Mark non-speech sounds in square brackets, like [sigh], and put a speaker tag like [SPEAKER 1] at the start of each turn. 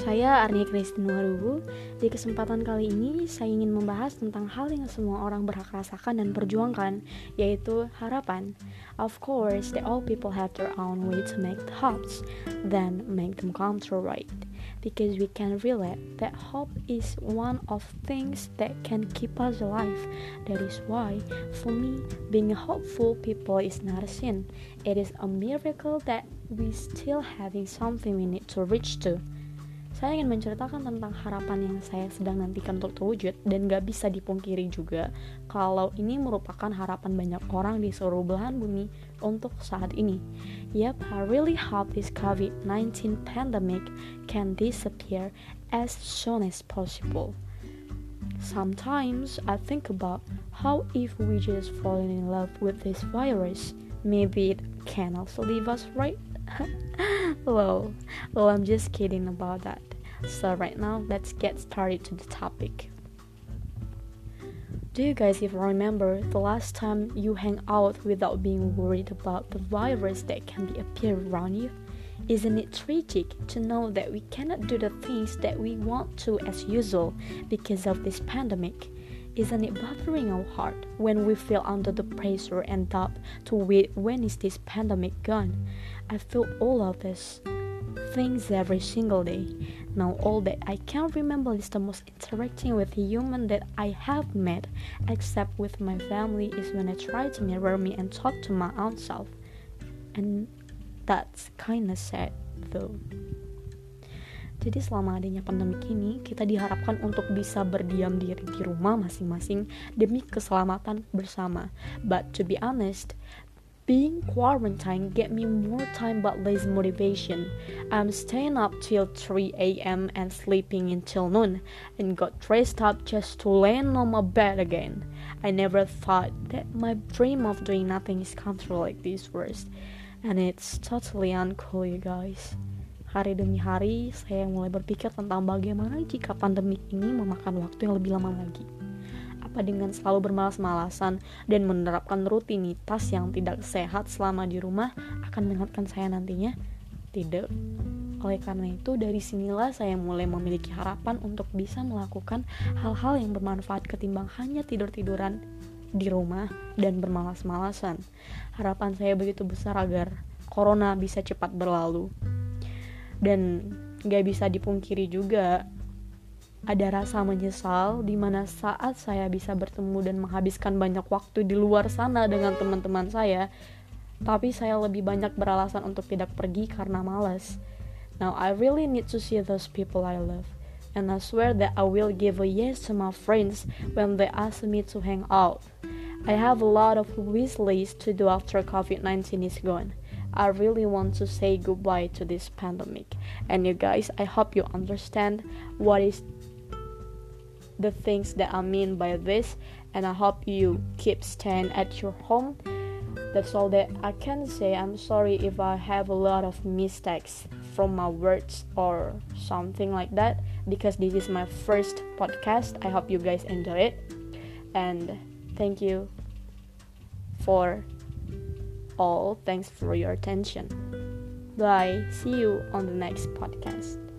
[SPEAKER 1] saya Arni Kristin Warubu. Di kesempatan kali ini, saya ingin membahas tentang hal yang semua orang berhak rasakan dan perjuangkan, yaitu harapan. Of course, that all people have their own way to make the hopes, then make them come true right. Because we can relate that hope is one of things that can keep us alive. That is why, for me, being a hopeful people is not a sin. It is a miracle that we still having something we need to reach to. Saya ingin menceritakan tentang harapan yang saya sedang nantikan untuk terwujud dan gak bisa dipungkiri juga kalau ini merupakan harapan banyak orang di seluruh belahan bumi untuk saat ini. Yep, I really hope this COVID-19 pandemic can disappear as soon as possible. Sometimes I think about how if we just fall in love with this virus, maybe it can also leave us right. [laughs] well, well, I'm just kidding about that. So, right now, let's get started to the topic. Do you guys even remember the last time you hang out without being worried about the virus that can be appear around you? Isn't it tragic to know that we cannot do the things that we want to as usual because of this pandemic? Isn't it bothering our heart when we feel under the pressure and doubt to wait when is this pandemic gone? I feel all of this things every single day. Now all that I can remember is the most interacting with human that I have met, except with my family, is when I try to mirror me and talk to my own self. And that's kinda sad though. Jadi selama adanya pandemi ini, kita diharapkan untuk bisa berdiam diri di rumah masing-masing demi keselamatan bersama. But to be honest, being quarantined get me more time but less motivation. I'm staying up till 3 a.m. and sleeping until noon and got dressed up just to land on my bed again. I never thought that my dream of doing nothing is comfortable like this worst. And it's totally uncool you guys. Hari demi hari, saya mulai berpikir tentang bagaimana jika pandemi ini memakan waktu yang lebih lama lagi. Apa dengan selalu bermalas-malasan dan menerapkan rutinitas yang tidak sehat selama di rumah akan mengingatkan saya nantinya? Tidak. Oleh karena itu, dari sinilah saya mulai memiliki harapan untuk bisa melakukan hal-hal yang bermanfaat ketimbang hanya tidur-tiduran di rumah dan bermalas-malasan. Harapan saya begitu besar agar corona bisa cepat berlalu dan gak bisa dipungkiri juga ada rasa menyesal di mana saat saya bisa bertemu dan menghabiskan banyak waktu di luar sana dengan teman-teman saya, tapi saya lebih banyak beralasan untuk tidak pergi karena malas. Now I really need to see those people I love, and I swear that I will give a yes to my friends when they ask me to hang out. I have a lot of wish lists to do after COVID-19 is gone. I really want to say goodbye to this pandemic. And you guys, I hope you understand what is the things that I mean by this and I hope you keep staying at your home. That's all that I can say. I'm sorry if I have a lot of mistakes from my words or something like that because this is my first podcast. I hope you guys enjoy it and thank you for all. Thanks for your attention. Bye. See you on the next podcast.